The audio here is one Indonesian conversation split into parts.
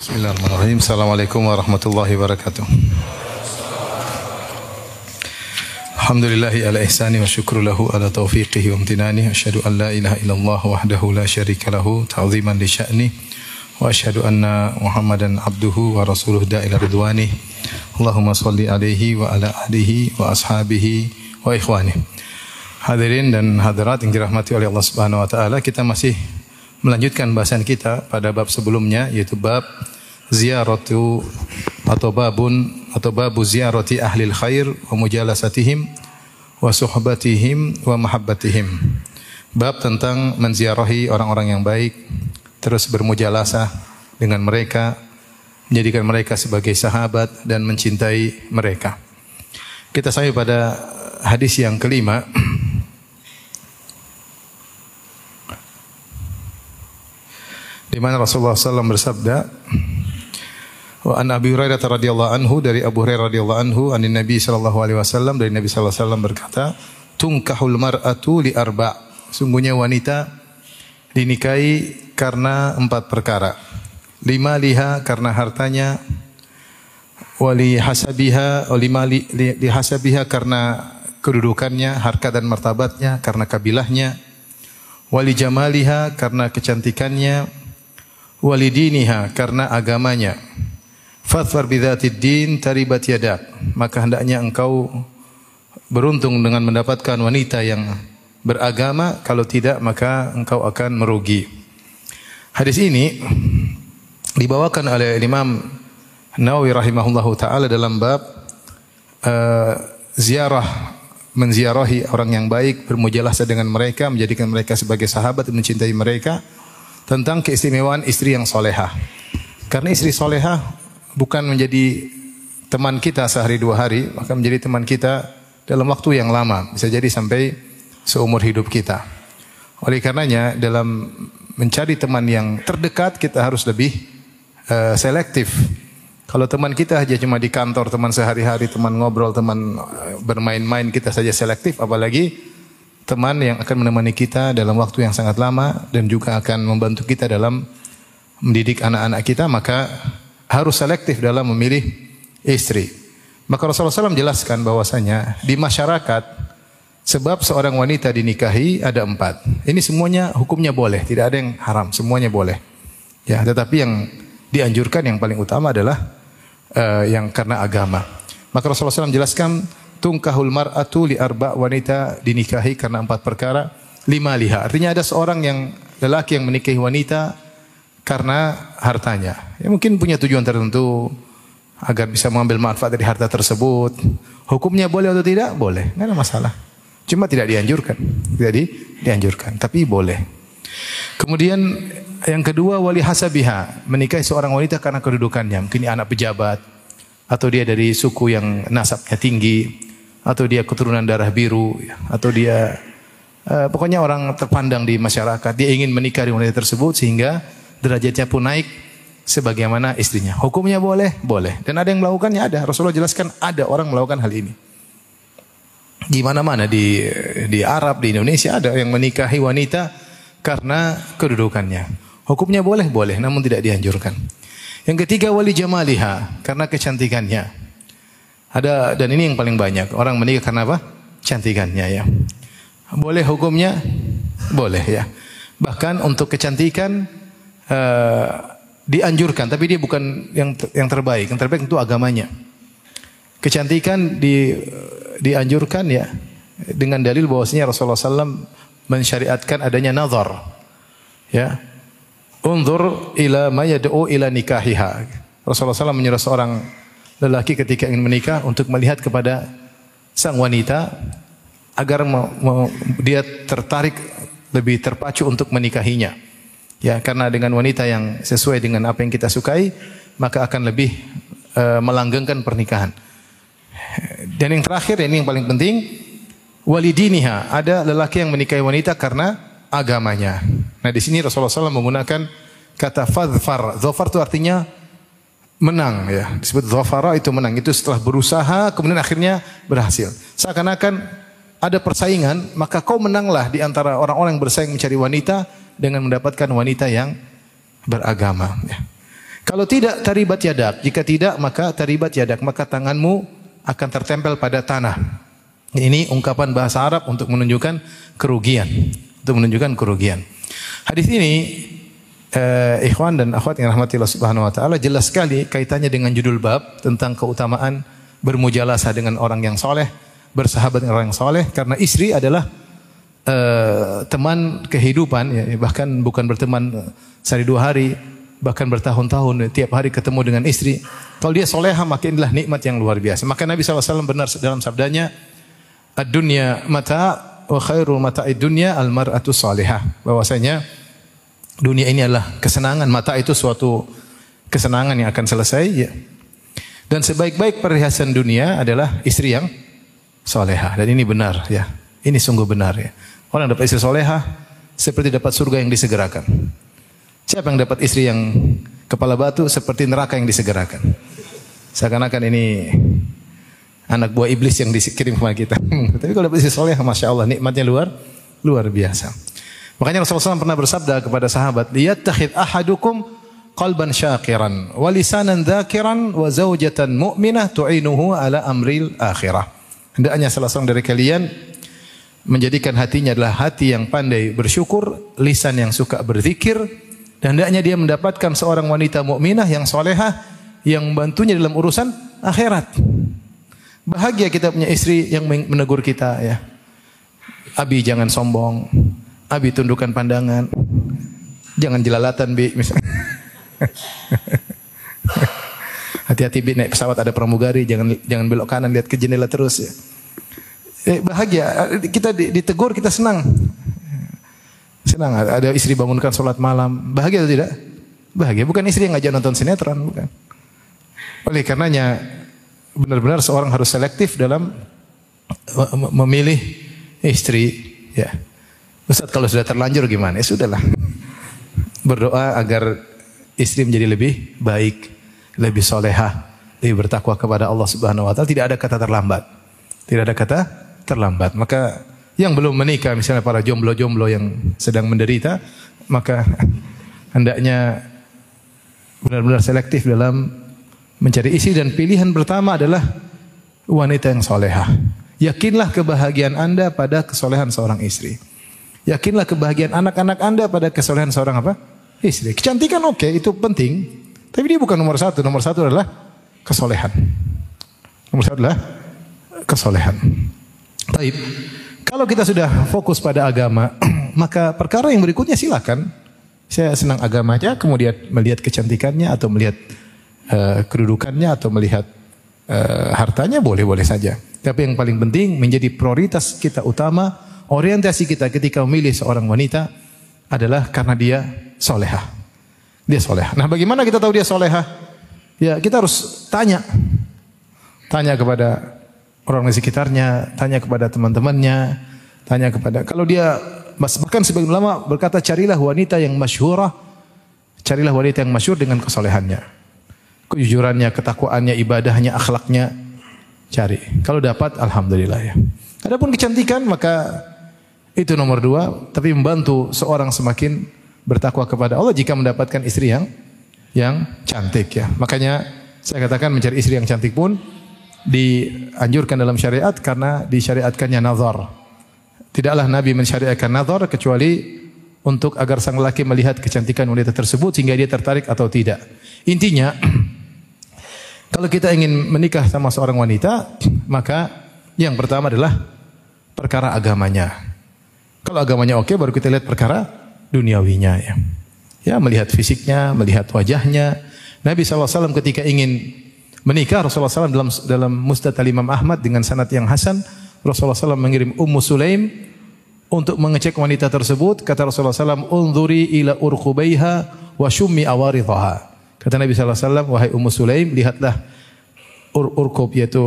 Bismillahirrahmanirrahim. Assalamualaikum warahmatullahi wabarakatuh. Alhamdulillahi ala ihsani wa syukru lahu ala taufiqihi wa amtinani. Asyhadu an la ilaha illallah wahdahu la syarika lahu ta'ziman li sya'ni. Wa asyhadu anna Muhammadan abduhu wa rasuluh da'ila ridwani. Allahumma salli alaihi wa ala alihi wa ashabihi wa ikhwani. Hadirin dan hadirat yang dirahmati oleh Allah Subhanahu wa taala, kita masih melanjutkan bahasan kita pada bab sebelumnya yaitu bab ziyaratu atau babun atau babu ziyarati ahli khair wa mujalasatihim wa suhbatihim wa mahabbatihim. Bab tentang menziarahi orang-orang yang baik, terus bermujalasah dengan mereka, menjadikan mereka sebagai sahabat dan mencintai mereka. Kita sampai pada hadis yang kelima di mana Rasulullah SAW bersabda Wa an Abi Hurairah radhiyallahu anhu dari Abu Hurairah radhiyallahu anhu an Nabi sallallahu alaihi wasallam dari Nabi sallallahu alaihi wasallam berkata tungkahul mar'atu li arba sungguhnya wanita dinikahi karena empat perkara lima liha karena hartanya wali hasabiha lima li, li, li hasabiha karena kedudukannya harkat dan martabatnya karena kabilahnya wali jamaliha karena kecantikannya walidiniha karena agamanya. Fadfar bidzatid din taribat yadak. Maka hendaknya engkau beruntung dengan mendapatkan wanita yang beragama, kalau tidak maka engkau akan merugi. Hadis ini dibawakan oleh Imam Nawawi rahimahullahu taala dalam bab uh, ziarah menziarahi orang yang baik, bermujalasah dengan mereka, menjadikan mereka sebagai sahabat mencintai mereka tentang keistimewaan istri yang solehah. Karena istri solehah bukan menjadi teman kita sehari dua hari, maka menjadi teman kita dalam waktu yang lama. Bisa jadi sampai seumur hidup kita. Oleh karenanya dalam mencari teman yang terdekat kita harus lebih uh, selektif. Kalau teman kita hanya cuma di kantor, teman sehari-hari, teman ngobrol, teman bermain-main kita saja selektif, apalagi teman yang akan menemani kita dalam waktu yang sangat lama dan juga akan membantu kita dalam mendidik anak-anak kita, maka harus selektif dalam memilih istri. Maka Rasulullah SAW jelaskan bahwasanya di masyarakat sebab seorang wanita dinikahi ada empat. Ini semuanya hukumnya boleh, tidak ada yang haram, semuanya boleh. Ya, tetapi yang dianjurkan yang paling utama adalah uh, yang karena agama. Maka Rasulullah SAW jelaskan tungkahul mar'atu li arba wanita dinikahi karena empat perkara lima liha. Artinya ada seorang yang lelaki yang menikahi wanita karena hartanya. Ya mungkin punya tujuan tertentu agar bisa mengambil manfaat dari harta tersebut. Hukumnya boleh atau tidak? Boleh, tidak ada masalah. Cuma tidak dianjurkan. Tidak di, dianjurkan, tapi boleh. Kemudian yang kedua wali hasabiha, menikahi seorang wanita karena kedudukannya, mungkin anak pejabat atau dia dari suku yang nasabnya tinggi atau dia keturunan darah biru atau dia uh, pokoknya orang terpandang di masyarakat, dia ingin menikah dengan wanita tersebut sehingga derajatnya pun naik sebagaimana istrinya. Hukumnya boleh? Boleh. Dan ada yang melakukannya? Ada. Rasulullah jelaskan ada orang melakukan hal ini. Di mana-mana di di Arab, di Indonesia ada yang menikahi wanita karena kedudukannya. Hukumnya boleh? Boleh, namun tidak dianjurkan. Yang ketiga wali jamaliha karena kecantikannya. Ada dan ini yang paling banyak. Orang menikah karena apa? Cantikannya ya. Boleh hukumnya? Boleh ya. Bahkan untuk kecantikan uh, dianjurkan, tapi dia bukan yang yang terbaik. Yang terbaik itu agamanya. Kecantikan di dianjurkan ya dengan dalil bahwasanya Rasulullah SAW mensyariatkan adanya nazar. Ya. Unzur ila ma yad'u ila nikahiha. Rasulullah SAW menyuruh seorang lelaki ketika ingin menikah untuk melihat kepada sang wanita agar dia tertarik lebih terpacu untuk menikahinya. Ya, karena dengan wanita yang sesuai dengan apa yang kita sukai, maka akan lebih uh, melanggengkan pernikahan. Dan yang terakhir ini yang paling penting, walidiniha. Ada lelaki yang menikahi wanita karena agamanya. Nah, di sini Rasulullah SAW menggunakan kata fadfar. Zafar itu artinya menang ya. Disebut zafara itu menang. Itu setelah berusaha kemudian akhirnya berhasil. Seakan-akan ada persaingan, maka kau menanglah di antara orang-orang yang bersaing mencari wanita dengan mendapatkan wanita yang beragama. Ya. Kalau tidak taribat yadak, jika tidak maka taribat yadak, maka tanganmu akan tertempel pada tanah. Ini ungkapan bahasa Arab untuk menunjukkan kerugian, untuk menunjukkan kerugian. Hadis ini eh, ikhwan dan akhwat yang rahmati Allah Subhanahu wa taala jelas sekali kaitannya dengan judul bab tentang keutamaan bermujalasah dengan orang yang soleh, bersahabat dengan orang yang soleh karena istri adalah uh, teman kehidupan ya, bahkan bukan berteman eh, sehari dua hari bahkan bertahun-tahun tiap hari ketemu dengan istri. Kalau dia soleha maka inilah nikmat yang luar biasa. Maka Nabi SAW benar dalam sabdanya ad-dunya mata wa khairul mata'id dunya al-mar'atu salihah. Bahwasanya dunia ini adalah kesenangan mata itu suatu kesenangan yang akan selesai ya. dan sebaik-baik perhiasan dunia adalah istri yang soleha. Dan ini benar ya ini sungguh benar ya Orang dapat istri soleha seperti dapat surga yang disegerakan. Siapa yang dapat istri yang kepala batu seperti neraka yang disegerakan. Seakan-akan ini anak buah iblis yang dikirim kepada kita. Tapi kalau dapat istri soleha, masya Allah nikmatnya luar luar biasa. Makanya Rasulullah SAW pernah bersabda kepada sahabat, "Liyattakhid ahadukum qalban syakiran wa lisanan dzakiran wa zaujatan mu'minah tu'inuhu ala amril akhirah." Hendaknya salah seorang dari kalian menjadikan hatinya adalah hati yang pandai bersyukur, lisan yang suka berzikir, dan hendaknya dia mendapatkan seorang wanita mukminah yang solehah yang membantunya dalam urusan akhirat. Bahagia kita punya istri yang menegur kita ya. Abi jangan sombong. Abi tundukkan pandangan. Jangan jelalatan bi Hati-hati bi naik pesawat ada pramugari, jangan jangan belok kanan lihat ke jendela terus ya. Eh, bahagia. Kita ditegur, kita senang. Senang. Ada istri bangunkan sholat malam. Bahagia atau tidak? Bahagia. Bukan istri yang ngajak nonton sinetron. Bukan. Oleh karenanya, benar-benar seorang harus selektif dalam memilih istri. Ya. Ustaz kalau sudah terlanjur gimana? Ya sudahlah. Berdoa agar istri menjadi lebih baik, lebih solehah, lebih bertakwa kepada Allah Subhanahu wa taala. Tidak ada kata terlambat. Tidak ada kata terlambat. Maka yang belum menikah misalnya para jomblo-jomblo yang sedang menderita, maka hendaknya benar-benar selektif dalam mencari isi dan pilihan pertama adalah wanita yang solehah. Yakinlah kebahagiaan anda pada kesolehan seorang istri. Yakinlah kebahagiaan anak-anak anda pada kesolehan seorang apa? Istri. Kecantikan oke, okay, itu penting. Tapi dia bukan nomor satu. Nomor satu adalah kesolehan. Nomor satu adalah kesolehan. Taib. Kalau kita sudah fokus pada agama, maka perkara yang berikutnya silakan. Saya senang agamanya, kemudian melihat kecantikannya atau melihat uh, kedudukannya atau melihat uh, hartanya boleh-boleh saja. Tapi yang paling penting menjadi prioritas kita utama, orientasi kita ketika memilih seorang wanita adalah karena dia soleha. Dia soleha. Nah bagaimana kita tahu dia soleha? Ya kita harus tanya. Tanya kepada orang di sekitarnya, tanya kepada teman-temannya, tanya kepada kalau dia bahkan sebagian ulama berkata carilah wanita yang masyhurah, carilah wanita yang masyhur dengan kesolehannya. Kejujurannya, ketakwaannya, ibadahnya, akhlaknya cari. Kalau dapat alhamdulillah ya. Adapun kecantikan maka itu nomor dua, tapi membantu seorang semakin bertakwa kepada Allah jika mendapatkan istri yang yang cantik ya. Makanya saya katakan mencari istri yang cantik pun dianjurkan dalam syariat karena disyariatkannya nazar. Tidaklah Nabi mensyariatkan nazar kecuali untuk agar sang laki melihat kecantikan wanita tersebut sehingga dia tertarik atau tidak. Intinya kalau kita ingin menikah sama seorang wanita, maka yang pertama adalah perkara agamanya. Kalau agamanya oke, baru kita lihat perkara duniawinya ya. Ya, melihat fisiknya, melihat wajahnya. Nabi SAW ketika ingin menikah Rasulullah SAW dalam dalam Musnad Imam Ahmad dengan sanad yang hasan. Rasulullah SAW mengirim Ummu Sulaim untuk mengecek wanita tersebut. Kata Rasulullah SAW unzuri ila urqubaiha wa shummi awaridhaha. Kata Nabi SAW wahai Ummu Sulaim lihatlah ur urqub yaitu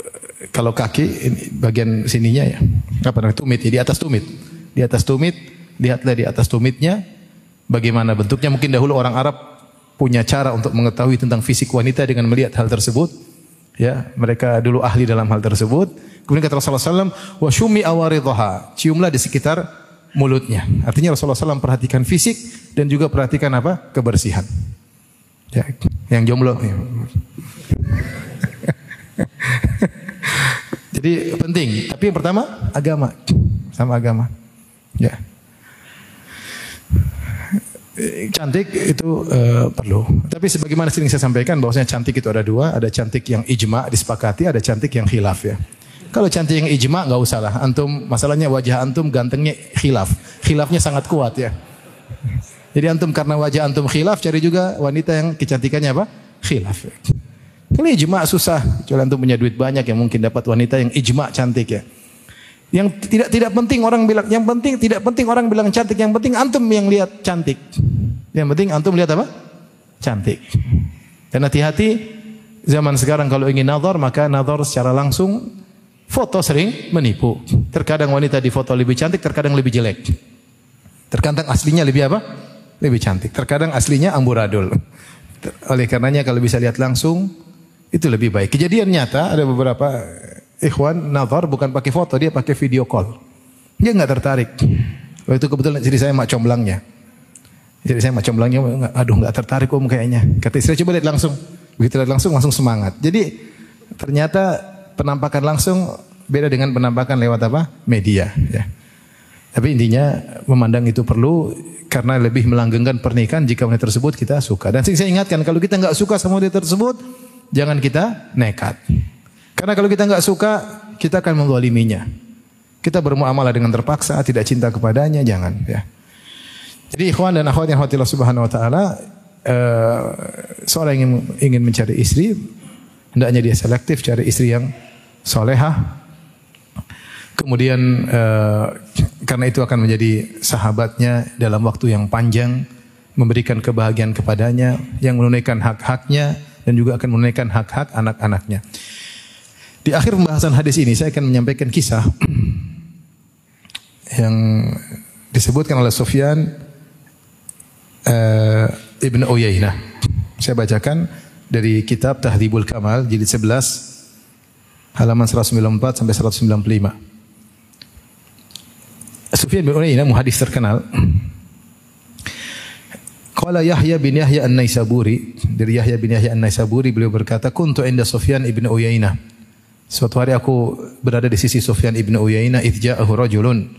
eh, kalau kaki ini bagian sininya ya. Apa namanya? Tumit ya di atas tumit. Di atas tumit lihatlah di atas tumitnya bagaimana bentuknya. Mungkin dahulu orang Arab punya cara untuk mengetahui tentang fisik wanita dengan melihat hal tersebut. Ya, mereka dulu ahli dalam hal tersebut. Kemudian kata Rasulullah SAW, wa syumi awaridhaha. Ciumlah di sekitar mulutnya. Artinya Rasulullah SAW perhatikan fisik dan juga perhatikan apa? Kebersihan. Ya, yang jomblo. Jadi penting. Tapi yang pertama agama, sama agama. Ya. Cantik itu uh, perlu. Tapi sebagaimana sering saya sampaikan bahwasanya cantik itu ada dua, ada cantik yang ijma disepakati, ada cantik yang khilaf ya. Kalau cantik yang ijma nggak usah lah. Antum masalahnya wajah antum gantengnya khilaf. Khilafnya sangat kuat ya. Jadi antum karena wajah antum khilaf cari juga wanita yang kecantikannya apa? Khilaf. Ini ijma susah. Kecuali antum punya duit banyak yang mungkin dapat wanita yang ijma cantik ya. Yang tidak tidak penting orang bilang, yang penting tidak penting orang bilang cantik, yang penting antum yang lihat cantik. Yang penting antum lihat apa? Cantik. Dan hati-hati zaman sekarang kalau ingin nazar maka nazar secara langsung foto sering menipu. Terkadang wanita di foto lebih cantik, terkadang lebih jelek. Terkadang aslinya lebih apa? Lebih cantik. Terkadang aslinya amburadul. Oleh karenanya kalau bisa lihat langsung itu lebih baik. Kejadian nyata ada beberapa ikhwan nazar bukan pakai foto, dia pakai video call. Dia nggak tertarik. Waktu itu kebetulan jadi saya mak comblangnya. Jadi saya mak comblangnya, aduh nggak tertarik om kayaknya. Kata istri coba lihat langsung. Begitu lihat langsung langsung semangat. Jadi ternyata penampakan langsung beda dengan penampakan lewat apa? Media. Ya. Tapi intinya memandang itu perlu karena lebih melanggengkan pernikahan jika wanita tersebut kita suka. Dan saya ingatkan kalau kita nggak suka sama wanita tersebut, jangan kita nekat. Karena kalau kita nggak suka, kita akan menzaliminya. Kita bermuamalah dengan terpaksa, tidak cinta kepadanya, jangan ya. Jadi ikhwan dan akhwat yang Allah Subhanahu wa taala uh, seorang yang ingin, ingin mencari istri hendaknya dia selektif cari istri yang solehah. Kemudian uh, karena itu akan menjadi sahabatnya dalam waktu yang panjang, memberikan kebahagiaan kepadanya, yang menunaikan hak-haknya dan juga akan menunaikan hak-hak anak-anaknya. Di akhir pembahasan hadis ini saya akan menyampaikan kisah yang disebutkan oleh Sufyan uh, Ibn Uyainah. Saya bacakan dari kitab Tahdhibul Kamal jilid 11 halaman 194 sampai 195. Sufyan bin Uyainah muhadis terkenal. Qala Yahya bin Yahya An-Naisaburi dari Yahya bin Yahya An-Naisaburi beliau berkata kuntu inda Sufyan ibn Uyainah Suatu hari aku berada di sisi Sufyan ibn Uyainah idja'ahu rajulun.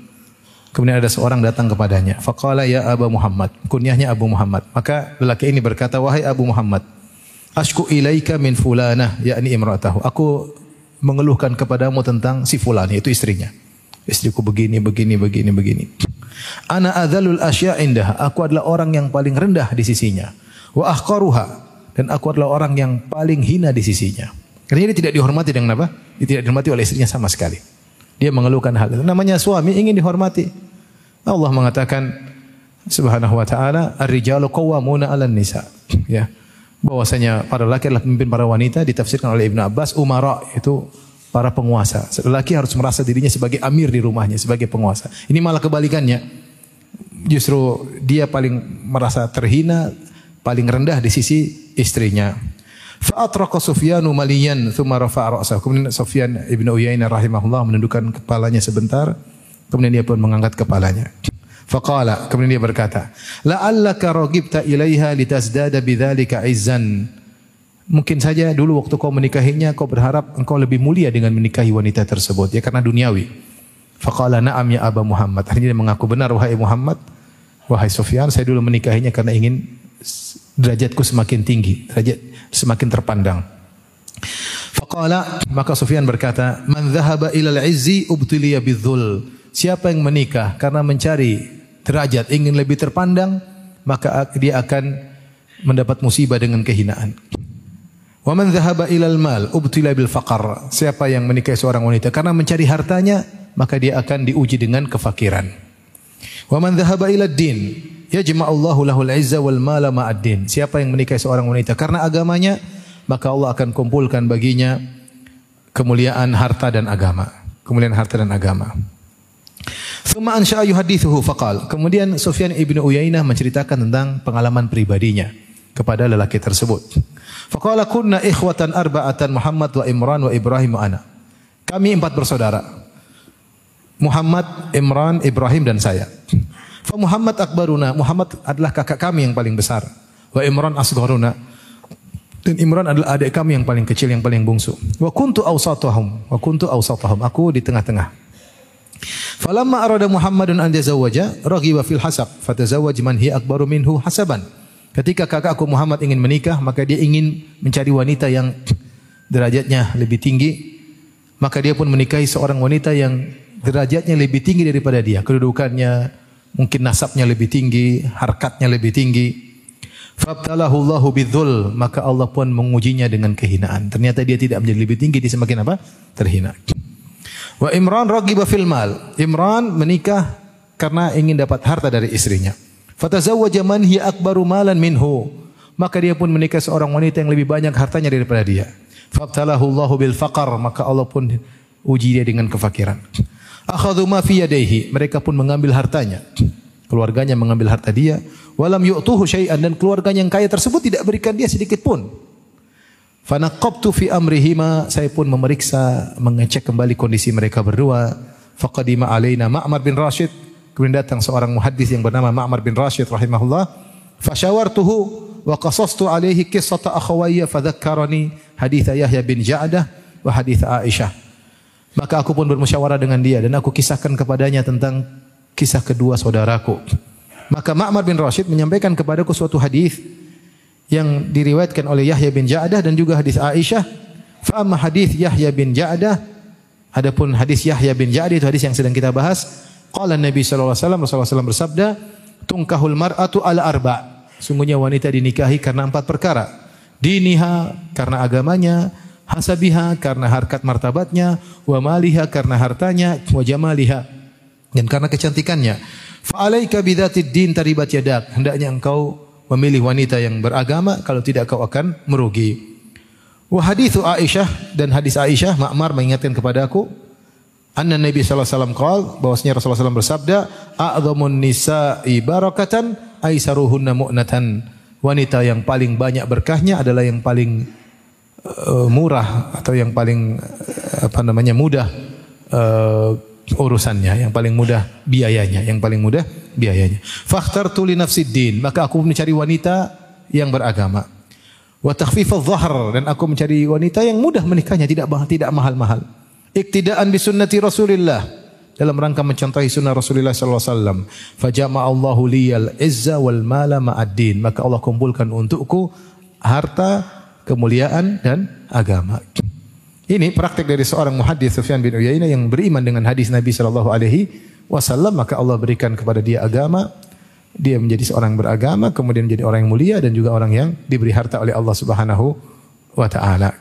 Kemudian ada seorang datang kepadanya. Faqala ya Abu Muhammad. Kunyahnya Abu Muhammad. Maka lelaki ini berkata, wahai Abu Muhammad. Ashku ilaika min fulana, yakni imratahu. Aku mengeluhkan kepadamu tentang si fulan, itu istrinya. Istriku begini, begini, begini, begini. Ana adzalul asya indah. Aku adalah orang yang paling rendah di sisinya. Wa ahqaruha. Dan aku adalah orang yang paling hina di sisinya. Karena dia tidak dihormati dengan apa? Dia tidak dihormati oleh istrinya sama sekali. Dia mengeluhkan hal itu. Namanya suami ingin dihormati. Allah mengatakan Subhanahu wa taala, "Ar-rijalu qawwamuna 'alan nisa." Ya. Bahwasanya para laki adalah pemimpin para wanita ditafsirkan oleh Ibnu Abbas umara itu para penguasa. Laki harus merasa dirinya sebagai amir di rumahnya, sebagai penguasa. Ini malah kebalikannya. Justru dia paling merasa terhina, paling rendah di sisi istrinya. Fa'atraqa Sufyanu maliyan thumma rafa'a ra'sahu. Kemudian Sufyan Ibn Uyainah rahimahullah menundukkan kepalanya sebentar. Kemudian dia pun mengangkat kepalanya. Faqala, kemudian dia berkata, "La'allaka ragibta ilaiha litazdada bidzalika izzan." Mungkin saja dulu waktu kau menikahinya kau berharap engkau lebih mulia dengan menikahi wanita tersebut ya karena duniawi. Faqala na'am ya Aba Muhammad. Akhirnya dia mengaku benar wahai Muhammad. Wahai Sufyan, saya dulu menikahinya karena ingin derajatku semakin tinggi, derajat semakin terpandang. Faqala maka Sufyan berkata, "Man dhahaba ilal izzi ubtiliya bidzul." Siapa yang menikah karena mencari derajat, ingin lebih terpandang, maka dia akan mendapat musibah dengan kehinaan. Wa man dhahaba ilal mal ubtila bil. Siapa yang menikahi seorang wanita karena mencari hartanya, maka dia akan diuji dengan kefakiran. Wa man dhahaba ilad din Yajma'allahu lahul izza wal mala ma'ad-din. Siapa yang menikahi seorang wanita karena agamanya, maka Allah akan kumpulkan baginya kemuliaan harta dan agama. Kemuliaan harta dan agama. Thumma ansha'a yuhadithuhu faqal. Kemudian Sufyan ibnu Uyainah menceritakan tentang pengalaman pribadinya kepada lelaki tersebut. Faqala kunna ikhwatan arba'atan Muhammad wa Imran wa Ibrahim wa ana. Kami empat bersaudara. Muhammad, Imran, Ibrahim dan saya. Fa Muhammad akbaruna, Muhammad adalah kakak kami yang paling besar. Wa Imran asgharuna Dan Imran adalah adik kami yang paling kecil, yang paling bungsu. Wa kuntu awsatahum. Wa kuntu awsatahum. Aku di tengah-tengah. Falamma arada Muhammadun an yazawwaja raghiba fil hasab fatazawwaj man hiya akbaru minhu hasaban. Ketika kakakku Muhammad ingin menikah, maka dia ingin mencari wanita yang derajatnya lebih tinggi. Maka dia pun menikahi seorang wanita yang derajatnya lebih tinggi daripada dia. Kedudukannya, mungkin nasabnya lebih tinggi, harkatnya lebih tinggi. Fabtalahu Allahu bidzul, maka Allah pun mengujinya dengan kehinaan. Ternyata dia tidak menjadi lebih tinggi, dia semakin apa? Terhina. Wa Imran ragiba fil mal. Imran menikah karena ingin dapat harta dari istrinya. Fatazawwaja man hiya akbaru malan minhu. Maka dia pun menikah seorang wanita yang lebih banyak hartanya daripada dia. Fabtalahu Allahu bil maka Allah pun uji dia dengan kefakiran. Akhadhu ma fi yadayhi, mereka pun mengambil hartanya. Keluarganya mengambil harta dia, walam yu'tuhu syai'an dan keluarganya yang kaya tersebut tidak berikan dia sedikit pun. Fanaqabtu fi amrihima, saya pun memeriksa, mengecek kembali kondisi mereka berdua. Faqadima alaina Ma'mar bin Rashid, kemudian datang seorang muhaddis yang bernama Ma'mar bin Rashid rahimahullah. Fasyawartuhu wa qasastu alaihi qissata akhawayya fadhakkarani haditha Yahya bin Ja'dah wa haditha Aisyah. Maka aku pun bermusyawarah dengan dia dan aku kisahkan kepadanya tentang kisah kedua saudaraku. Maka Ma'mar bin Rashid menyampaikan kepadaku suatu hadis yang diriwayatkan oleh Yahya bin Ja'dah dan juga hadis Aisyah. Fa hadis Yahya bin Ja'dah adapun hadis Yahya bin Ja'dah itu hadis yang sedang kita bahas. Qala Nabi sallallahu alaihi wasallam Rasulullah SAW bersabda, "Tungkahul mar'atu ala arba." Sungguhnya wanita dinikahi karena empat perkara. Diniha karena agamanya, hasabiha karena harkat martabatnya, wa maliha karena hartanya, wa jamaliha dan karena kecantikannya. Fa'alaika bidzatid din taribat yadak. Hendaknya engkau memilih wanita yang beragama kalau tidak kau akan merugi. Wa hadithu Aisyah dan hadis Aisyah Ma'mar mengingatkan kepada aku anna Nabi sallallahu alaihi wasallam bahwasanya Rasulullah SAW bersabda a'dhamun nisa'i barakatan aisaruhunna mu'natan. Wanita yang paling banyak berkahnya adalah yang paling uh, murah atau yang paling uh, apa namanya mudah uh, urusannya, yang paling mudah biayanya, yang paling mudah biayanya. Fakhtar tuli nafsiddin, maka aku mencari wanita yang beragama. Wa takhfifadh dan aku mencari wanita yang mudah menikahnya, tidak tidak mahal-mahal. Iktidaan bi sunnati Rasulillah dalam rangka mencontohi sunnah Rasulullah wasallam. Fajama Allahu liyal izza wal mala ma'ad-din. Maka Allah kumpulkan untukku harta, kemuliaan dan agama. Ini praktek dari seorang muhaddis Sufyan bin Uyainah yang beriman dengan hadis Nabi sallallahu alaihi wasallam maka Allah berikan kepada dia agama dia menjadi seorang beragama kemudian menjadi orang yang mulia dan juga orang yang diberi harta oleh Allah Subhanahu wa taala.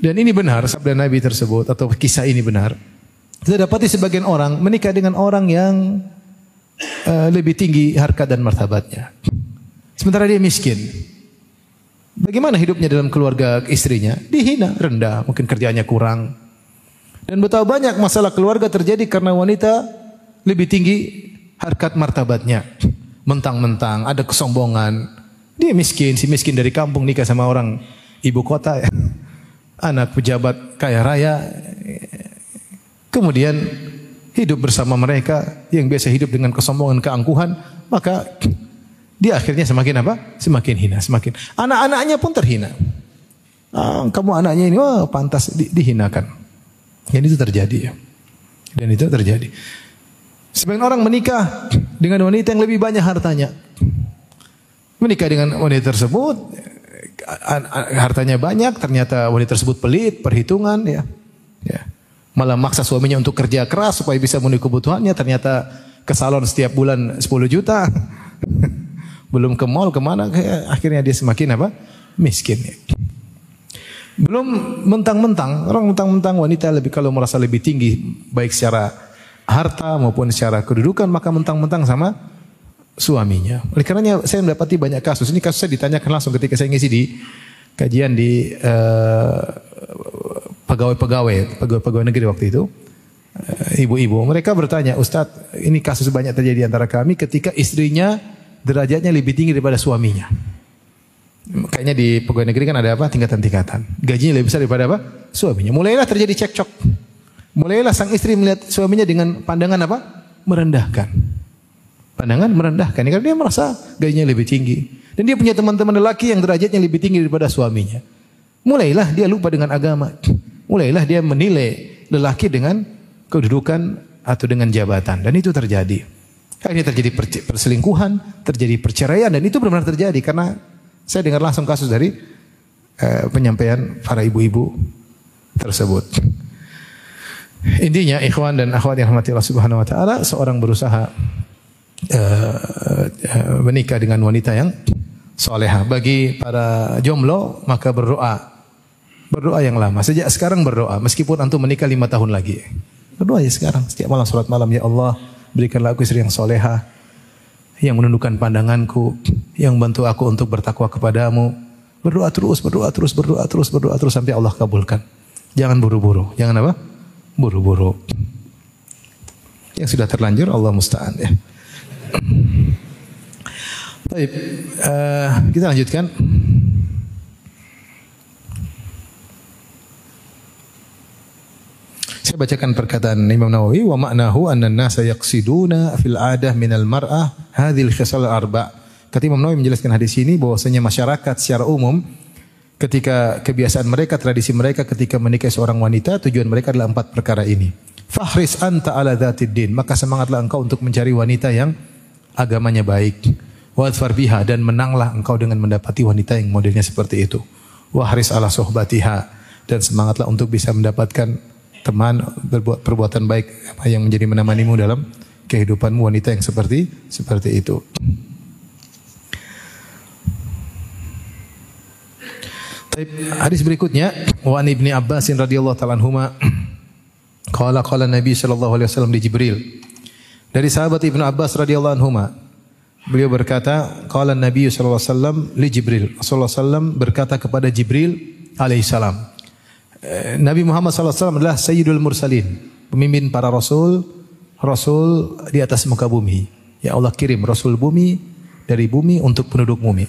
Dan ini benar sabda Nabi tersebut atau kisah ini benar. Kita dapati sebagian orang menikah dengan orang yang uh, lebih tinggi harkat dan martabatnya. Sementara dia miskin. Bagaimana hidupnya dalam keluarga istrinya? Dihina, rendah, mungkin kerjanya kurang. Dan betapa banyak masalah keluarga terjadi karena wanita lebih tinggi harkat martabatnya. Mentang-mentang ada kesombongan. Dia miskin, si miskin dari kampung nikah sama orang ibu kota ya. Anak pejabat kaya raya. Kemudian hidup bersama mereka yang biasa hidup dengan kesombongan, keangkuhan, maka dia akhirnya semakin apa? Semakin hina, semakin. Anak-anaknya pun terhina. Ah, kamu anaknya ini, wah pantas di, dihinakan. Dan itu terjadi ya. Dan itu terjadi. Sebagian orang menikah dengan wanita yang lebih banyak hartanya. Menikah dengan wanita tersebut, hartanya banyak, ternyata wanita tersebut pelit, perhitungan ya. ya. Malah maksa suaminya untuk kerja keras supaya bisa memenuhi kebutuhannya, ternyata ke salon setiap bulan 10 juta. Belum ke mall ke mana? Akhirnya dia semakin apa? Miskin belum mentang-mentang orang mentang-mentang wanita lebih kalau merasa lebih tinggi baik secara harta maupun secara kedudukan maka mentang-mentang sama suaminya. Oleh karenanya saya mendapati banyak kasus. Ini kasus saya ditanyakan langsung ketika saya ngisi di kajian di uh, pegawai-pegawai pegawai-pegawai negeri waktu itu. Eh, ibu-ibu. Mereka bertanya Ustadz ini kasus banyak terjadi antara kami ketika istrinya derajatnya lebih tinggi daripada suaminya. Kayaknya di pegawai negeri kan ada apa? Tingkatan-tingkatan. Gajinya lebih besar daripada apa? Suaminya. Mulailah terjadi cekcok. Mulailah sang istri melihat suaminya dengan pandangan apa? Merendahkan. Pandangan merendahkan. Karena dia merasa gajinya lebih tinggi. Dan dia punya teman-teman lelaki yang derajatnya lebih tinggi daripada suaminya. Mulailah dia lupa dengan agama. Mulailah dia menilai lelaki dengan kedudukan atau dengan jabatan. Dan itu terjadi. Akhirnya terjadi perselingkuhan, terjadi perceraian dan itu benar-benar terjadi karena saya dengar langsung kasus dari uh, penyampaian para ibu-ibu tersebut. Intinya ikhwan dan akhwat yang rahmati Allah Subhanahu wa taala, seorang berusaha uh, uh, menikah dengan wanita yang soleha. Bagi para jomblo maka berdoa. Berdoa yang lama. Sejak sekarang berdoa. Meskipun antum menikah lima tahun lagi. Berdoa ya sekarang. Setiap malam sholat malam. Ya Allah berikanlah aku istri yang soleha. Yang menundukkan pandanganku. Yang bantu aku untuk bertakwa kepadamu. Berdoa terus, berdoa terus, berdoa terus, berdoa terus sampai Allah kabulkan. Jangan buru-buru. Jangan apa? buru-buru. Yang sudah terlanjur Allah musta'an ya. Baik, uh, kita lanjutkan. Saya bacakan perkataan Imam Nawawi wa ma'nahu anna an-nasa yaqsiduna fil 'adah min al-mar'ah hadhil khisal arba. Kata Imam Nawawi menjelaskan hadis ini bahwasanya masyarakat secara umum ketika kebiasaan mereka, tradisi mereka ketika menikahi seorang wanita, tujuan mereka adalah empat perkara ini. Fahris anta ala dzatid din, maka semangatlah engkau untuk mencari wanita yang agamanya baik. Wadfar biha dan menanglah engkau dengan mendapati wanita yang modelnya seperti itu. Wahris ala sohbatiha dan semangatlah untuk bisa mendapatkan teman berbuat perbuatan baik yang menjadi menemanimu dalam kehidupanmu wanita yang seperti seperti itu. Hadis berikutnya wa an Ibnu Abbas radhiyallahu taala anhuma qala qala Nabi sallallahu alaihi wasallam di Jibril. Dari sahabat Ibnu Abbas radhiyallahu anhuma beliau berkata qala Nabi sallallahu alaihi wasallam li Jibril. Rasulullah sallam berkata kepada Jibril alaihi salam. Eh, Nabi Muhammad wasallam adalah sayyidul mursalin, pemimpin para rasul, rasul di atas muka bumi. Ya Allah kirim rasul bumi dari bumi untuk penduduk bumi.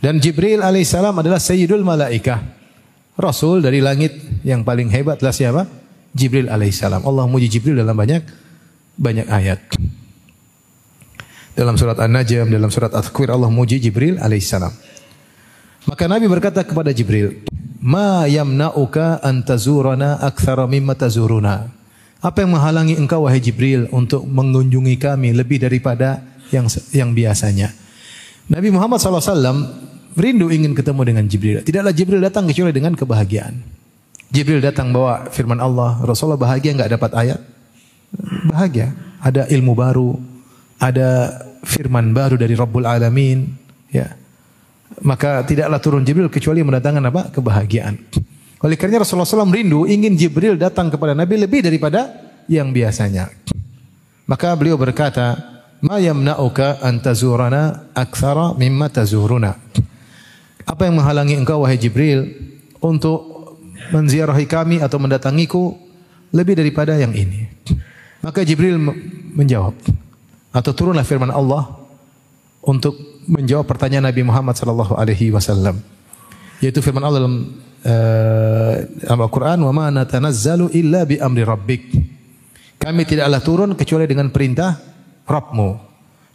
Dan Jibril alaihissalam adalah Sayyidul Malaikah. Rasul dari langit yang paling hebat adalah siapa? Jibril alaihissalam. Allah muji Jibril dalam banyak banyak ayat. Dalam surat An-Najm, dalam surat At-Takwir Allah muji Jibril alaihissalam. Maka Nabi berkata kepada Jibril, "Ma yamna'uka an tazurana aktsara mimma tazuruna?" Apa yang menghalangi engkau wahai Jibril untuk mengunjungi kami lebih daripada yang yang biasanya? Nabi Muhammad SAW rindu ingin ketemu dengan Jibril. Tidaklah Jibril datang kecuali dengan kebahagiaan. Jibril datang bawa firman Allah. Rasulullah bahagia enggak dapat ayat? Bahagia. Ada ilmu baru, ada firman baru dari Rabbul Alamin, ya. Maka tidaklah turun Jibril kecuali mendatangkan apa? Kebahagiaan. Oleh karena Rasulullah SAW rindu ingin Jibril datang kepada Nabi lebih daripada yang biasanya. Maka beliau berkata, "Ma yamna'uka an tazurana mimma tazuruna?" Apa yang menghalangi engkau wahai Jibril untuk menziarahi kami atau mendatangiku lebih daripada yang ini? Maka Jibril menjawab atau turunlah firman Allah untuk menjawab pertanyaan Nabi Muhammad sallallahu alaihi wasallam. Yaitu firman Allah dalam uh, Al-Qur'an, "Wa ma natanazzalu illa bi amri rabbik." Kami tidaklah turun kecuali dengan perintah Rabbmu.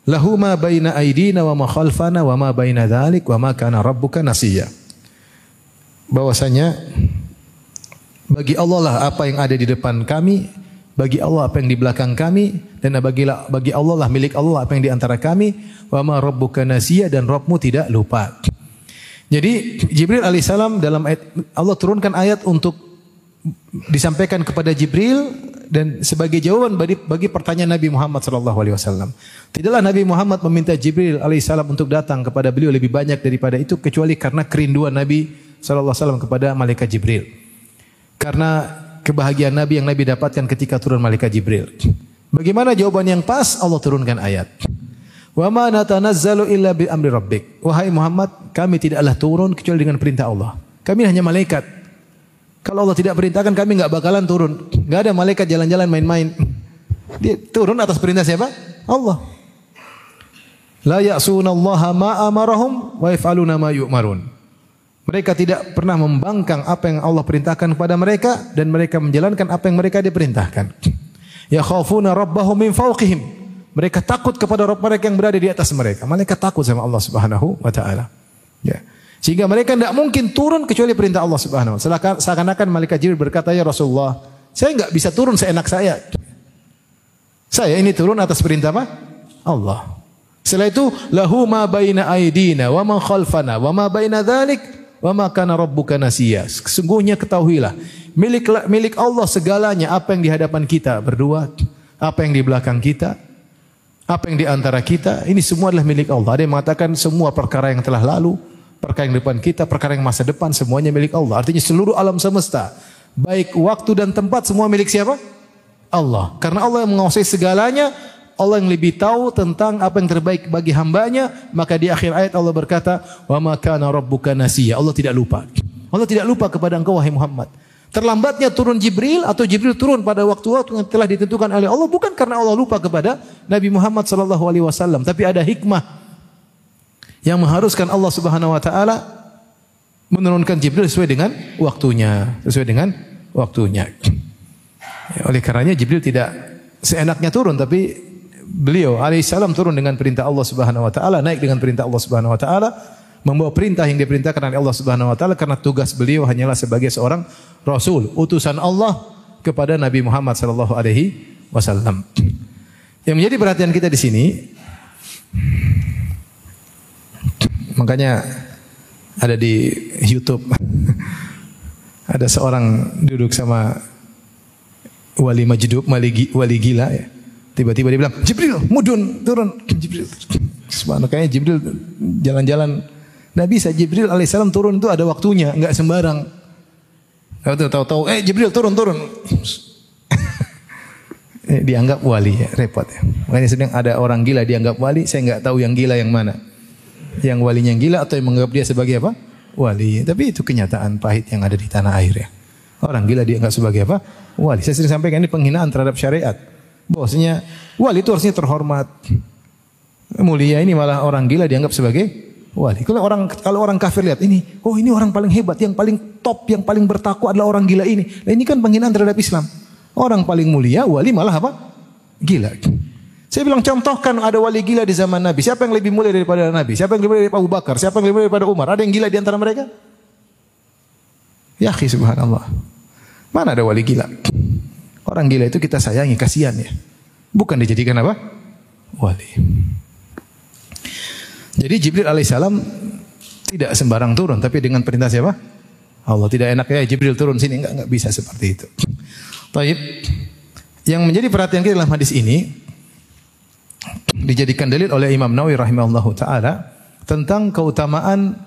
Lahu ma baina aidina wa ma khalfana wa ma baina dzalik wa ma kana rabbuka nasiya. Bahwasanya bagi Allah lah apa yang ada di depan kami, bagi Allah apa yang di belakang kami dan bagi bagi Allah lah milik Allah apa yang di antara kami wa ma rabbuka nasiya dan Rabbmu tidak lupa. Jadi Jibril alaihissalam dalam ayat Allah turunkan ayat untuk disampaikan kepada Jibril dan sebagai jawaban bagi, bagi pertanyaan Nabi Muhammad sallallahu alaihi wasallam. Tidaklah Nabi Muhammad meminta Jibril alaihissalam untuk datang kepada beliau lebih banyak daripada itu kecuali karena kerinduan Nabi sallallahu alaihi wasallam kepada malaikat Jibril. Karena kebahagiaan Nabi yang Nabi dapatkan ketika turun malaikat Jibril. Bagaimana jawaban yang pas? Allah turunkan ayat. Wa ma natanazzalu illa bi amri rabbik. Wahai Muhammad, kami tidaklah turun kecuali dengan perintah Allah. Kami hanya malaikat. Kalau Allah tidak perintahkan kami nggak bakalan turun. Nggak ada malaikat jalan-jalan main-main. Dia turun atas perintah siapa? Allah. La ya'sunallaha ma amarahum wa yaf'aluna ma yu'marun. Mereka tidak pernah membangkang apa yang Allah perintahkan kepada mereka dan mereka menjalankan apa yang mereka diperintahkan. Ya khafuna rabbahum min fawqihim. Mereka takut kepada Rabb mereka yang berada di atas mereka. Mereka takut sama Allah Subhanahu wa taala. Ya. Sehingga mereka tidak mungkin turun kecuali perintah Allah Subhanahu wa taala. Seakan-akan malaikat Jibril berkata, "Ya Rasulullah, saya enggak bisa turun seenak saya. Saya ini turun atas perintah apa? Allah." Setelah itu, "Lahu ma baina aidina wa ma khalfana wa ma baina dzalik wa ma kana rabbuka nasiya." Sesungguhnya ketahuilah, milik milik Allah segalanya apa yang di hadapan kita berdua, apa yang di belakang kita, apa yang di antara kita, ini semua adalah milik Allah. Ada yang mengatakan semua perkara yang telah lalu, perkara yang depan kita, perkara yang masa depan, semuanya milik Allah. Artinya seluruh alam semesta, baik waktu dan tempat, semua milik siapa? Allah. Karena Allah yang menguasai segalanya, Allah yang lebih tahu tentang apa yang terbaik bagi hambanya, maka di akhir ayat Allah berkata, "Wa ma kana rabbuka nasiya." Allah tidak lupa. Allah tidak lupa kepada engkau wahai Muhammad. Terlambatnya turun Jibril atau Jibril turun pada waktu-waktu yang telah ditentukan oleh Allah bukan karena Allah lupa kepada Nabi Muhammad sallallahu alaihi wasallam, tapi ada hikmah yang mengharuskan Allah Subhanahu wa taala menurunkan Jibril sesuai dengan waktunya, sesuai dengan waktunya. Ya, oleh karenanya Jibril tidak seenaknya turun tapi beliau alaihissalam turun dengan perintah Allah Subhanahu wa taala, naik dengan perintah Allah Subhanahu wa taala membawa perintah yang diperintahkan oleh Allah Subhanahu wa taala karena tugas beliau hanyalah sebagai seorang rasul, utusan Allah kepada Nabi Muhammad sallallahu alaihi wasallam. Yang menjadi perhatian kita di sini makanya ada di YouTube ada seorang duduk sama wali majdub, wali, gila ya. Tiba-tiba dia bilang, Jibril, mudun, turun. Jibril. Subhanallah, kayaknya Jibril jalan-jalan Nabi bisa Jibril alaihissalam turun itu ada waktunya, enggak sembarang. Tahu tahu-tahu, eh Jibril turun turun. Eh, dianggap wali ya, repot ya. Makanya sedang ada orang gila dianggap wali, saya enggak tahu yang gila yang mana. Yang walinya yang gila atau yang menganggap dia sebagai apa? Wali. Tapi itu kenyataan pahit yang ada di tanah air ya. Orang gila dianggap sebagai apa? Wali. Saya sering sampaikan ini penghinaan terhadap syariat. Bahwasanya wali itu harusnya terhormat. Mulia ini malah orang gila dianggap sebagai wali. Kalau orang kalau orang kafir lihat ini, oh ini orang paling hebat, yang paling top, yang paling bertakwa adalah orang gila ini. Nah, ini kan penghinaan terhadap Islam. Orang paling mulia, wali malah apa? Gila. Saya bilang contohkan ada wali gila di zaman Nabi. Siapa yang lebih mulia daripada Nabi? Siapa yang lebih mulia daripada Abu Bakar? Siapa yang lebih mulia daripada Umar? Ada yang gila di antara mereka? Ya subhanallah. Mana ada wali gila? Orang gila itu kita sayangi, kasihan ya. Bukan dijadikan apa? Wali. Jadi Jibril alaihissalam tidak sembarang turun, tapi dengan perintah siapa? Allah tidak enak ya Jibril turun sini enggak enggak bisa seperti itu. Taib. Yang menjadi perhatian kita dalam hadis ini dijadikan dalil oleh Imam Nawawi rahimahullahu taala tentang keutamaan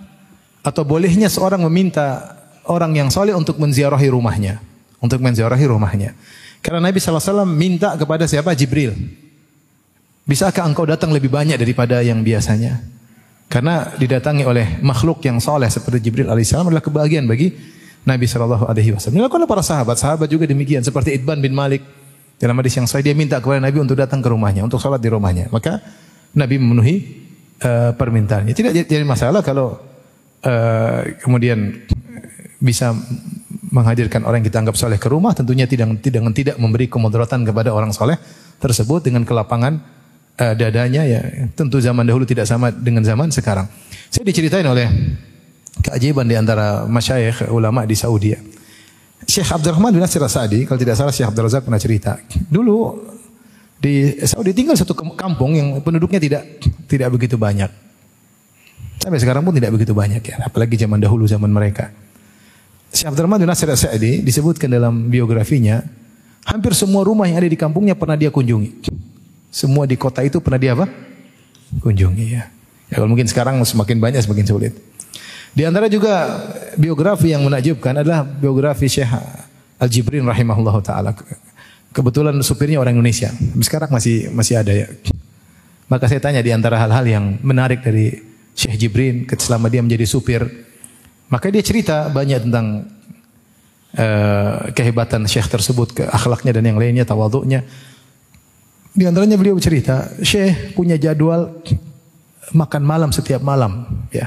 atau bolehnya seorang meminta orang yang soleh untuk menziarahi rumahnya, untuk menziarahi rumahnya. Karena Nabi SAW minta kepada siapa? Jibril. Bisakah engkau datang lebih banyak daripada yang biasanya? Karena didatangi oleh makhluk yang soleh seperti Jibril alaihissalam adalah kebahagiaan bagi Nabi Shallallahu Alaihi Wasallam. Dilakukan para sahabat. Sahabat juga demikian. Seperti Idban bin Malik dalam hadis yang sahih dia minta kepada Nabi untuk datang ke rumahnya, untuk sholat di rumahnya. Maka Nabi memenuhi uh, permintaannya. Tidak jadi masalah kalau uh, kemudian bisa menghadirkan orang yang kita anggap soleh ke rumah. Tentunya tidak tidak tidak memberi kemudaratan kepada orang soleh tersebut dengan kelapangan uh, dadanya ya tentu zaman dahulu tidak sama dengan zaman sekarang. Saya diceritain oleh keajaiban di antara masyayikh ulama di Saudi. Ya. Syekh Abdurrahman bin Nasir Sa'di, kalau tidak salah Syekh Abdul Razak pernah cerita. Dulu di Saudi tinggal satu kampung yang penduduknya tidak tidak begitu banyak. Sampai sekarang pun tidak begitu banyak ya, apalagi zaman dahulu zaman mereka. Syekh Abdurrahman bin Nasir Sa'di disebutkan dalam biografinya, hampir semua rumah yang ada di kampungnya pernah dia kunjungi. Semua di kota itu pernah dia apa? Kunjungi ya. Ya kalau mungkin sekarang semakin banyak semakin sulit. Di antara juga biografi yang menakjubkan adalah biografi Syekh Al-Jibrin rahimahullah taala. Kebetulan supirnya orang Indonesia. Sekarang masih masih ada ya. Maka saya tanya di antara hal-hal yang menarik dari Syekh Jibrin selama dia menjadi supir. Maka dia cerita banyak tentang uh, kehebatan Syekh tersebut, ke akhlaknya dan yang lainnya, tawaduknya. Di antaranya beliau bercerita, Syekh punya jadwal makan malam setiap malam, ya.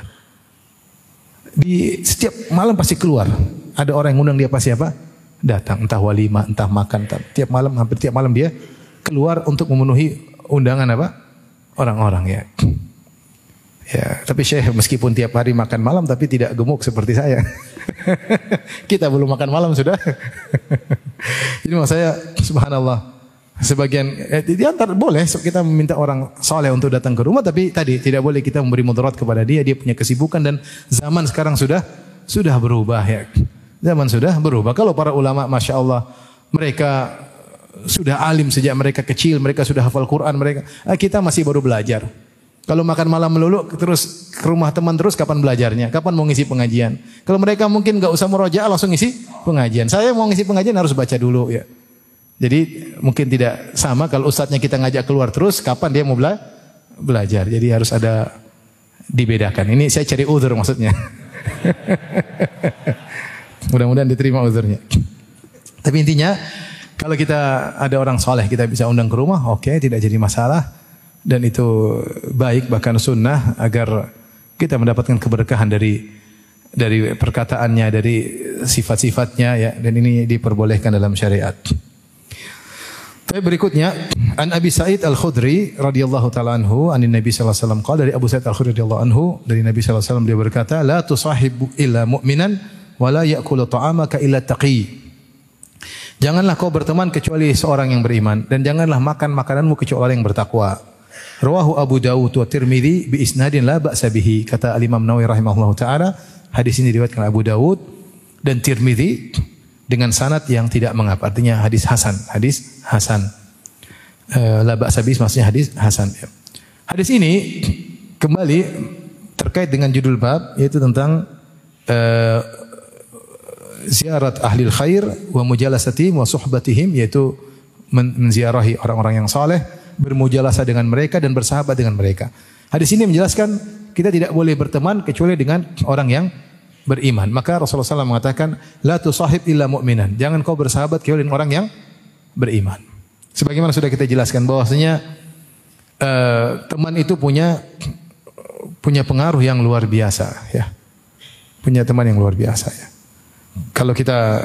Di setiap malam pasti keluar. Ada orang yang undang dia pasti apa? Datang, entah walima, entah makan, entah, tiap malam hampir tiap malam dia keluar untuk memenuhi undangan apa? Orang-orang ya. Ya, tapi Syekh meskipun tiap hari makan malam tapi tidak gemuk seperti saya. Kita belum makan malam sudah. Jadi maksud saya subhanallah. Sebagian eh, di antara boleh kita meminta orang soleh untuk datang ke rumah tapi tadi tidak boleh kita memberi mudarat kepada dia dia punya kesibukan dan zaman sekarang sudah sudah berubah ya. Zaman sudah berubah. Kalau para ulama masya Allah mereka sudah alim sejak mereka kecil, mereka sudah hafal Quran, mereka eh, kita masih baru belajar. Kalau makan malam melulu terus ke rumah teman terus kapan belajarnya? Kapan mau ngisi pengajian? Kalau mereka mungkin nggak usah merojaah langsung ngisi pengajian. Saya mau ngisi pengajian harus baca dulu ya. Jadi mungkin tidak sama kalau ustadznya kita ngajak keluar terus kapan dia mau bela belajar. Jadi harus ada dibedakan. Ini saya cari uzur maksudnya. Mudah-mudahan diterima uzurnya. Tapi intinya kalau kita ada orang soleh kita bisa undang ke rumah, oke okay, tidak jadi masalah dan itu baik bahkan sunnah agar kita mendapatkan keberkahan dari dari perkataannya dari sifat-sifatnya ya dan ini diperbolehkan dalam syariat. Tapi berikutnya an Abi Sa'id Al-Khudri radhiyallahu taala anhu anin Nabi sallallahu alaihi wasallam dari Abu Sa'id Al-Khudri radhiyallahu anhu dari Nabi sallallahu alaihi wasallam dia berkata la tusahibu illa mu'minan wa la ya'kulu ta'amaka illa taqi. Janganlah kau berteman kecuali seorang yang beriman dan janganlah makan makananmu kecuali orang yang bertakwa. Rawahu Abu Dawud wa Tirmidzi bi isnadin la ba'sa bihi. Kata Al-Imam Nawawi rahimahullah taala, hadis ini diriwayatkan Abu Dawud dan Tirmidzi dengan sanad yang tidak mengapa. Artinya hadis hasan, hadis hasan. Uh, la ba'sa bihi maksudnya hadis hasan. Hadis ini kembali terkait dengan judul bab yaitu tentang uh, ziarat ahli khair wa mujalasatihim wa suhbatihim yaitu menziarahi orang-orang yang saleh bermujalasa dengan mereka dan bersahabat dengan mereka. Hadis ini menjelaskan kita tidak boleh berteman kecuali dengan orang yang beriman. Maka Rasulullah SAW mengatakan, La tusahib illa mu'minan. Jangan kau bersahabat kecuali dengan orang yang beriman. Sebagaimana sudah kita jelaskan bahwasanya uh, teman itu punya punya pengaruh yang luar biasa ya. Punya teman yang luar biasa ya. Kalau kita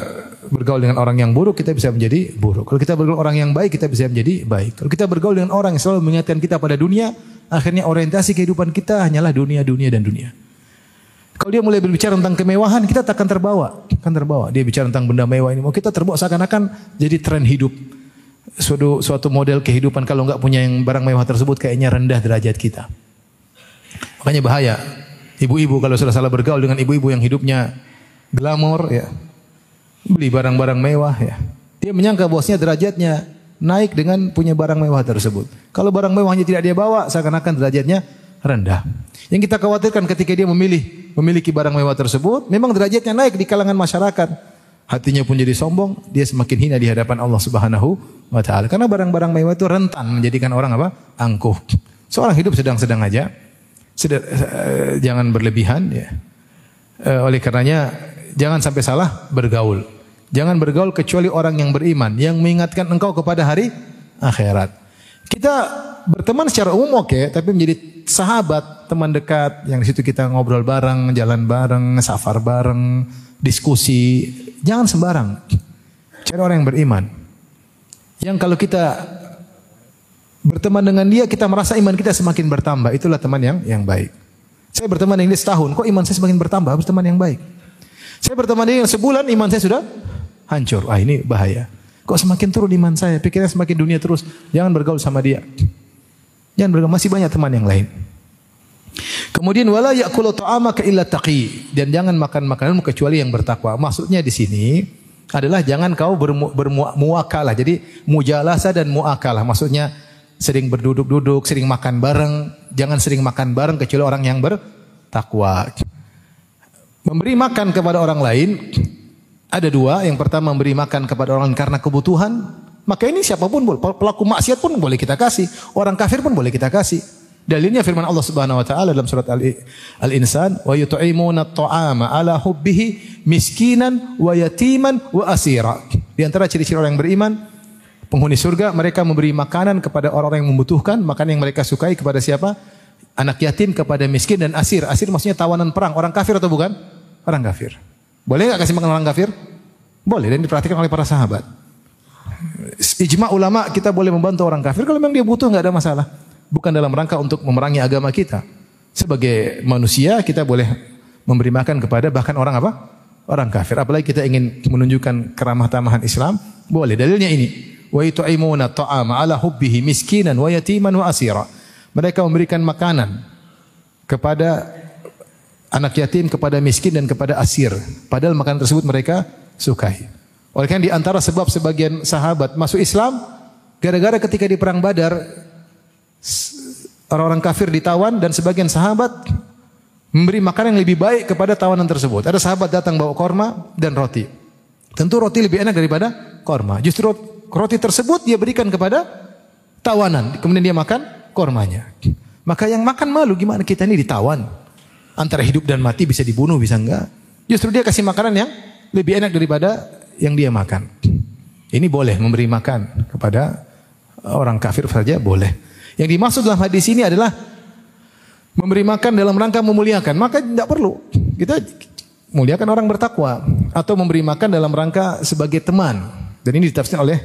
bergaul dengan orang yang buruk, kita bisa menjadi buruk. Kalau kita bergaul orang yang baik, kita bisa menjadi baik. Kalau kita bergaul dengan orang yang selalu mengingatkan kita pada dunia, akhirnya orientasi kehidupan kita hanyalah dunia, dunia, dan dunia. Kalau dia mulai berbicara tentang kemewahan, kita tak akan terbawa. Akan terbawa. Dia bicara tentang benda mewah ini. Mau kita terbawa seakan-akan jadi tren hidup. Suatu, suatu model kehidupan kalau nggak punya yang barang mewah tersebut kayaknya rendah derajat kita. Makanya bahaya. Ibu-ibu kalau sudah salah bergaul dengan ibu-ibu yang hidupnya glamor ya. Beli barang-barang mewah ya. Dia menyangka bosnya derajatnya naik dengan punya barang mewah tersebut. Kalau barang mewahnya tidak dia bawa, seakan-akan derajatnya rendah. Yang kita khawatirkan ketika dia memilih memiliki barang mewah tersebut, memang derajatnya naik di kalangan masyarakat. Hatinya pun jadi sombong, dia semakin hina di hadapan Allah Subhanahu wa taala. Karena barang-barang mewah itu rentan menjadikan orang apa? angkuh. Seorang hidup sedang-sedang aja. Sedang, uh, jangan berlebihan ya. Uh, oleh karenanya jangan sampai salah bergaul. Jangan bergaul kecuali orang yang beriman yang mengingatkan engkau kepada hari akhirat. Kita berteman secara umum oke, okay, tapi menjadi sahabat, teman dekat yang di situ kita ngobrol bareng, jalan bareng, safar bareng, diskusi. Jangan sembarang. Cari orang yang beriman. Yang kalau kita berteman dengan dia, kita merasa iman kita semakin bertambah. Itulah teman yang yang baik. Saya berteman dengan dia setahun, kok iman saya semakin bertambah? Harus teman yang baik. Saya berteman dengan sebulan iman saya sudah hancur. Ah ini bahaya. Kok semakin turun iman saya? Pikirnya semakin dunia terus. Jangan bergaul sama dia. Jangan bergaul. Masih banyak teman yang lain. Kemudian wala ya'kulu ta'amaka illa taqi dan jangan makan makananmu kecuali yang bertakwa. Maksudnya di sini adalah jangan kau bermu, bermuakalah. Jadi mujalasa dan muakalah. Maksudnya sering berduduk-duduk, sering makan bareng. Jangan sering makan bareng kecuali orang yang bertakwa. Memberi makan kepada orang lain ada dua. Yang pertama memberi makan kepada orang karena kebutuhan. Maka ini siapa pun boleh. Pelaku maksiat pun boleh kita kasih. Orang kafir pun boleh kita kasih. Dalilnya firman Allah Subhanahu wa taala dalam surat Al-Insan, "Wa yut'imuna at-ta'ama 'ala hubbihi miskinan wa yatiman wa asira." Di antara ciri-ciri orang yang beriman, penghuni surga mereka memberi makanan kepada orang-orang yang membutuhkan, makanan yang mereka sukai kepada siapa? Anak yatim kepada miskin dan asir. Asir maksudnya tawanan perang. Orang kafir atau bukan? orang kafir. Boleh nggak kasih makan orang kafir? Boleh dan diperhatikan oleh para sahabat. ijma ulama kita boleh membantu orang kafir kalau memang dia butuh nggak ada masalah. Bukan dalam rangka untuk memerangi agama kita. Sebagai manusia kita boleh memberi makan kepada bahkan orang apa? Orang kafir. Apalagi kita ingin menunjukkan keramah tamahan Islam, boleh. Dalilnya ini. Wa itu'imuna ta'ama ala hubbihi miskinan wa yatiman wa asira. Mereka memberikan makanan kepada anak yatim, kepada miskin dan kepada asir. Padahal makanan tersebut mereka sukai. Oleh karena di antara sebab sebagian sahabat masuk Islam gara-gara ketika di perang Badar orang-orang kafir ditawan dan sebagian sahabat memberi makanan yang lebih baik kepada tawanan tersebut. Ada sahabat datang bawa korma dan roti. Tentu roti lebih enak daripada korma. Justru roti tersebut dia berikan kepada tawanan. Kemudian dia makan kormanya. Maka yang makan malu gimana kita ini ditawan. Antara hidup dan mati bisa dibunuh bisa enggak. Justru dia kasih makanan yang lebih enak daripada yang dia makan. Ini boleh memberi makan kepada orang kafir saja boleh. Yang dimaksud dalam hadis ini adalah memberi makan dalam rangka memuliakan. Maka tidak perlu. Kita muliakan orang bertakwa atau memberi makan dalam rangka sebagai teman. Dan ini ditafsirkan oleh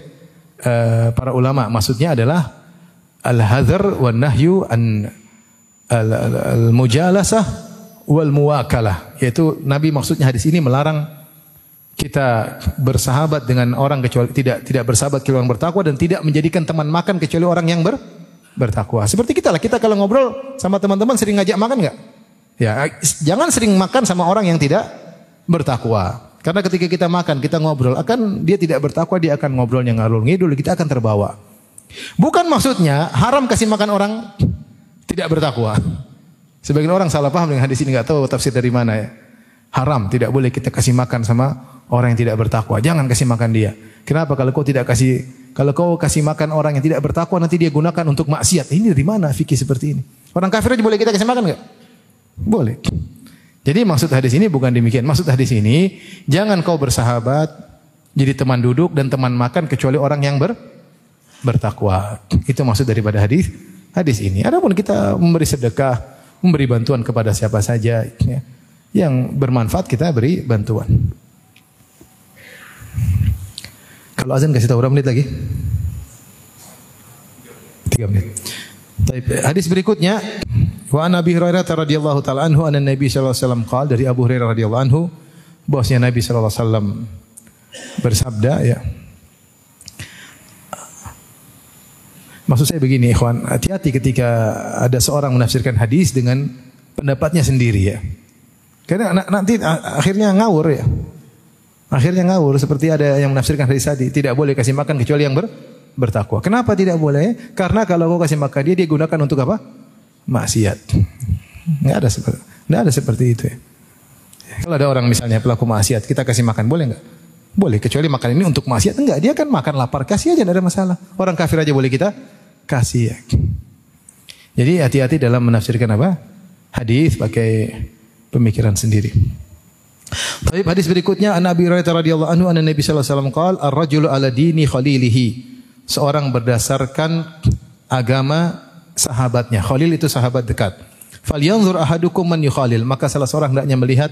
uh, para ulama. Maksudnya adalah al-hadzar wan nahyu an al-mujalasah wal muwakalah. Yaitu Nabi maksudnya hadis ini melarang kita bersahabat dengan orang kecuali tidak tidak bersahabat kecuali orang bertakwa dan tidak menjadikan teman makan kecuali orang yang ber, bertakwa. Seperti kita lah, kita kalau ngobrol sama teman-teman sering ngajak makan nggak? Ya, jangan sering makan sama orang yang tidak bertakwa. Karena ketika kita makan, kita ngobrol, akan dia tidak bertakwa, dia akan ngobrolnya ngalur ngidul, kita akan terbawa. Bukan maksudnya haram kasih makan orang tidak bertakwa. Sebagian orang salah paham dengan hadis ini nggak tahu tafsir dari mana ya. Haram, tidak boleh kita kasih makan sama orang yang tidak bertakwa. Jangan kasih makan dia. Kenapa kalau kau tidak kasih kalau kau kasih makan orang yang tidak bertakwa nanti dia gunakan untuk maksiat. Ini dari mana fikih seperti ini? Orang kafir aja boleh kita kasih makan enggak? Boleh. Jadi maksud hadis ini bukan demikian. Maksud hadis ini jangan kau bersahabat jadi teman duduk dan teman makan kecuali orang yang ber, bertakwa. Itu maksud daripada hadis hadis ini. Adapun kita memberi sedekah, memberi bantuan kepada siapa saja ya, yang bermanfaat kita beri bantuan. Kalau azan kasih tahu berapa menit lagi? Tiga menit. Hadis berikutnya wa an Abi Hurairah radhiyallahu taala anhu anna Nabi sallallahu alaihi wasallam dari Abu Hurairah radhiyallahu anhu bahwasanya Nabi sallallahu alaihi wasallam bersabda ya Maksud saya begini ikhwan, hati-hati ketika ada seorang menafsirkan hadis dengan pendapatnya sendiri ya. Karena nanti akhirnya ngawur ya. Akhirnya ngawur seperti ada yang menafsirkan hadis tadi, tidak boleh kasih makan kecuali yang ber, bertakwa. Kenapa tidak boleh? Karena kalau kau kasih makan dia, dia gunakan untuk apa? Maksiat. Enggak ada seperti, enggak ada seperti itu ya. Kalau ada orang misalnya pelaku maksiat, kita kasih makan boleh enggak? Boleh, kecuali makan ini untuk maksiat enggak. Dia kan makan lapar, kasih aja enggak ada masalah. Orang kafir aja boleh kita kasih ya. Jadi hati-hati dalam menafsirkan apa? Hadis pakai pemikiran sendiri. Tapi hadis berikutnya an Abi Hurairah radhiyallahu anhu anna Nabi sallallahu alaihi wasallam ala dini khalilihi. Seorang berdasarkan agama sahabatnya. Khalil itu sahabat dekat. Falyanzur ahadukum man yukhalil. Maka salah seorang hendaknya melihat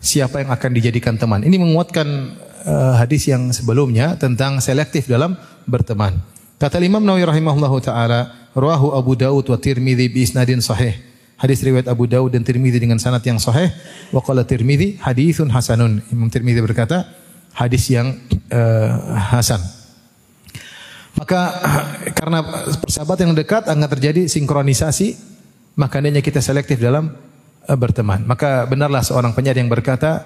siapa yang akan dijadikan teman. Ini menguatkan uh, hadis yang sebelumnya tentang selektif dalam berteman. Kata Imam Nawawi rahimahullahu taala, rawahu Abu Daud wa Tirmidzi bi isnadin sahih. Hadis riwayat Abu Dawud dan Tirmidzi dengan sanad yang sahih. Wa qala Tirmidzi haditsun hasanun. Imam Tirmidzi berkata hadis yang uh, hasan. Maka karena persahabatan yang dekat akan terjadi sinkronisasi, makanya kita selektif dalam berteman. Maka benarlah seorang penyair yang berkata,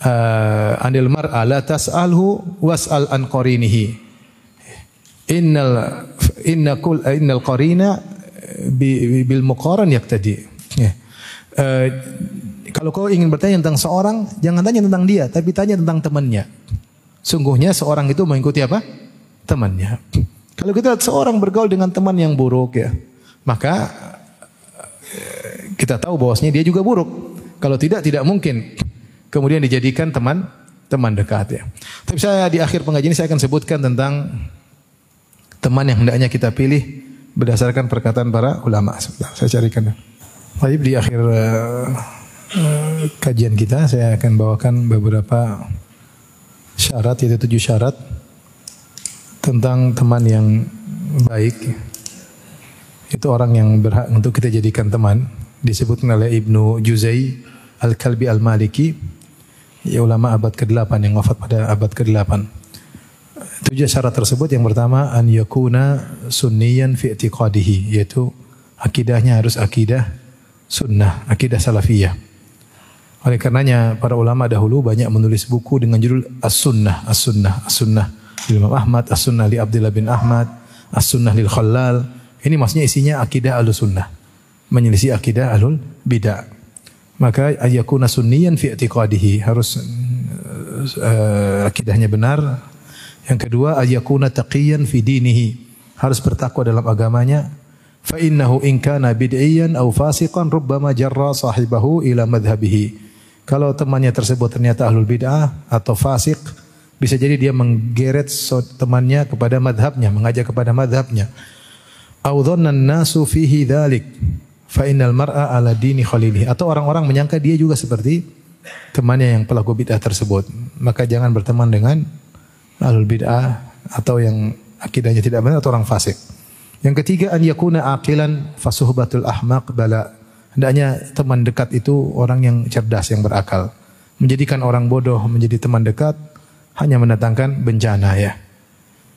uh, anil mar'a la tas'alhu was'al an qarinihi. Innal inna kul innal qarina bil muqaran yaktadi. Ya. Kalau kau ingin bertanya tentang seorang, jangan tanya tentang dia, tapi tanya tentang temannya. Sungguhnya seorang itu mengikuti apa? Temannya. Kalau kita seorang bergaul dengan teman yang buruk ya, maka eh, kita tahu bahwasanya dia juga buruk. Kalau tidak, tidak mungkin kemudian dijadikan teman teman dekat ya. Tapi saya di akhir pengajian ini saya akan sebutkan tentang teman yang hendaknya kita pilih berdasarkan perkataan para ulama. Sebentar, saya carikan. Baik di akhir uh, uh, kajian kita saya akan bawakan beberapa syarat yaitu tujuh syarat tentang teman yang baik. Itu orang yang berhak untuk kita jadikan teman. Disebutkan oleh Ibnu Juzai Al-Kalbi Al-Maliki. Ya ulama abad ke-8 yang wafat pada abad ke-8. Tujuh syarat tersebut yang pertama an yakuna sunniyan fi i'tiqadihi yaitu akidahnya harus akidah sunnah, akidah salafiyah. Oleh karenanya para ulama dahulu banyak menulis buku dengan judul As-Sunnah, As-Sunnah, As-Sunnah. Imam Ahmad, As-Sunnah li Abdullah bin Ahmad, As-Sunnah lil Khalal. Ini maksudnya isinya akidah Ahlus Sunnah. Menyelisih akidah Ahlul Bidah. Maka ayakuna sunniyan fi i'tiqadihi harus uh, akidahnya benar. Yang kedua ayakuna taqiyan fi dinihi harus bertakwa dalam agamanya. Fa innahu in kana bid'iyan aw fasiqan rubbama jarra sahibahu ila madhhabihi. Kalau temannya tersebut ternyata ahlul bid'ah atau fasik, bisa jadi dia menggeret temannya kepada madhabnya, mengajak kepada madhabnya. Audhonan nasu fihi dhalik. Fa innal mar'a ala dini khalilihi. Atau orang-orang menyangka dia juga seperti temannya yang pelaku bid'ah tersebut. Maka jangan berteman dengan ahlul bid'ah atau yang akidahnya tidak benar atau orang fasik. Yang ketiga an yakuna aqilan fasuhbatul ahmaq bala Hendaknya teman dekat itu orang yang cerdas, yang berakal. Menjadikan orang bodoh menjadi teman dekat hanya mendatangkan bencana ya.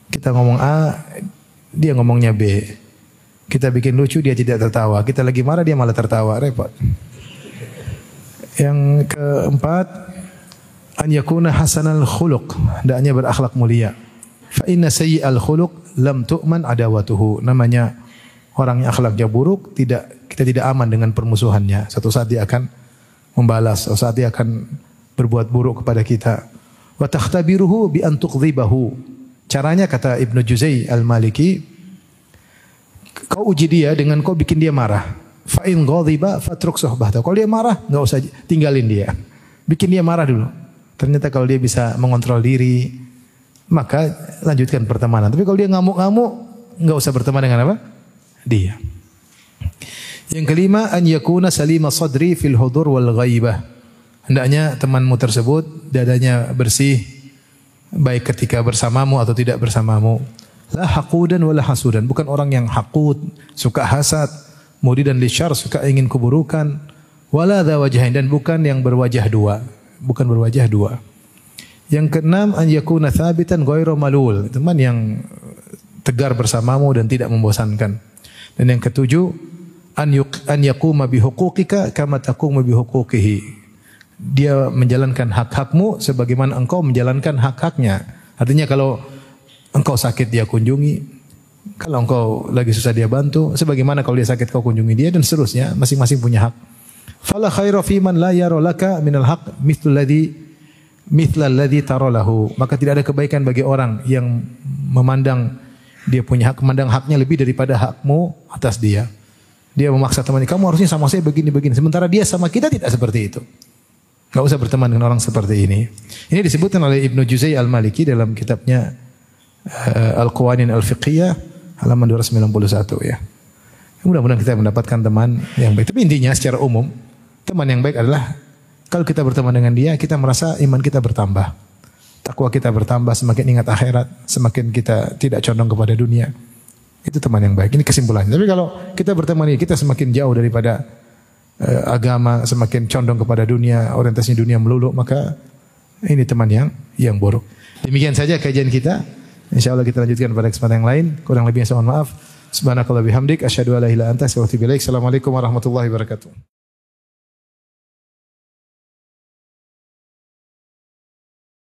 Kita ngomong A, dia ngomongnya B. Kita bikin lucu, dia tidak tertawa. Kita lagi marah, dia malah tertawa. Repot. Yang keempat, an yakuna hasanal khuluq. Hendaknya berakhlak mulia. Fa inna sayyi'al khuluq lam tu'man adawatuhu. Namanya orang yang akhlaknya buruk tidak kita tidak aman dengan permusuhannya. Satu saat dia akan membalas, satu saat dia akan berbuat buruk kepada kita. Wa takhtabiruhu bi an tuqdhibahu. Caranya kata Ibnu Juzai Al-Maliki, kau uji dia dengan kau bikin dia marah. Fa in ghadhiba fatruk suhbatahu. Kalau dia marah, enggak usah tinggalin dia. Bikin dia marah dulu. Ternyata kalau dia bisa mengontrol diri, maka lanjutkan pertemanan. Tapi kalau dia ngamuk-ngamuk, enggak usah berteman dengan apa? dia. Yang kelima an yakuna salima sadri fil hudur wal ghaibah. Hendaknya temanmu tersebut dadanya bersih baik ketika bersamamu atau tidak bersamamu. La haqudan wala hasudan, bukan orang yang hakut, suka hasad, muridan lisyar, suka ingin keburukan, wala dha wajhain dan bukan yang berwajah dua, bukan berwajah dua. Yang keenam an yakuna thabitan ghairu malul, teman yang tegar bersamamu dan tidak membosankan. Dan yang ketujuh, an yuk, an yakuma bihuquqika kama taqumu bihuquqihi. Dia menjalankan hak-hakmu sebagaimana engkau menjalankan hak-haknya. Artinya kalau engkau sakit dia kunjungi, kalau engkau lagi susah dia bantu, sebagaimana kalau dia sakit kau kunjungi dia dan seterusnya, masing-masing punya hak. Fala khaira fi man la yara laka minal haq mithlu alladhi mithla alladhi tara lahu. Maka tidak ada kebaikan bagi orang yang memandang dia punya hak memandang haknya lebih daripada hakmu atas dia. Dia memaksa temannya, kamu harusnya sama saya begini-begini. Sementara dia sama kita tidak seperti itu. Gak usah berteman dengan orang seperti ini. Ini disebutkan oleh Ibnu Juzai Al-Maliki dalam kitabnya uh, Al-Qawanin Al-Fiqhiyah halaman 291 ya. Mudah-mudahan kita mendapatkan teman yang baik. Tapi intinya secara umum, teman yang baik adalah kalau kita berteman dengan dia, kita merasa iman kita bertambah takwa kita bertambah, semakin ingat akhirat, semakin kita tidak condong kepada dunia. Itu teman yang baik. Ini kesimpulannya. Tapi kalau kita berteman ini, kita semakin jauh daripada uh, agama, semakin condong kepada dunia, orientasinya dunia melulu, maka ini teman yang yang buruk. Demikian saja kajian kita. Insya Allah kita lanjutkan pada kesempatan yang lain. Kurang lebihnya saya mohon maaf. Subhanakallah bihamdik. Asyhadu an la ilaha anta Assalamualaikum warahmatullahi wabarakatuh.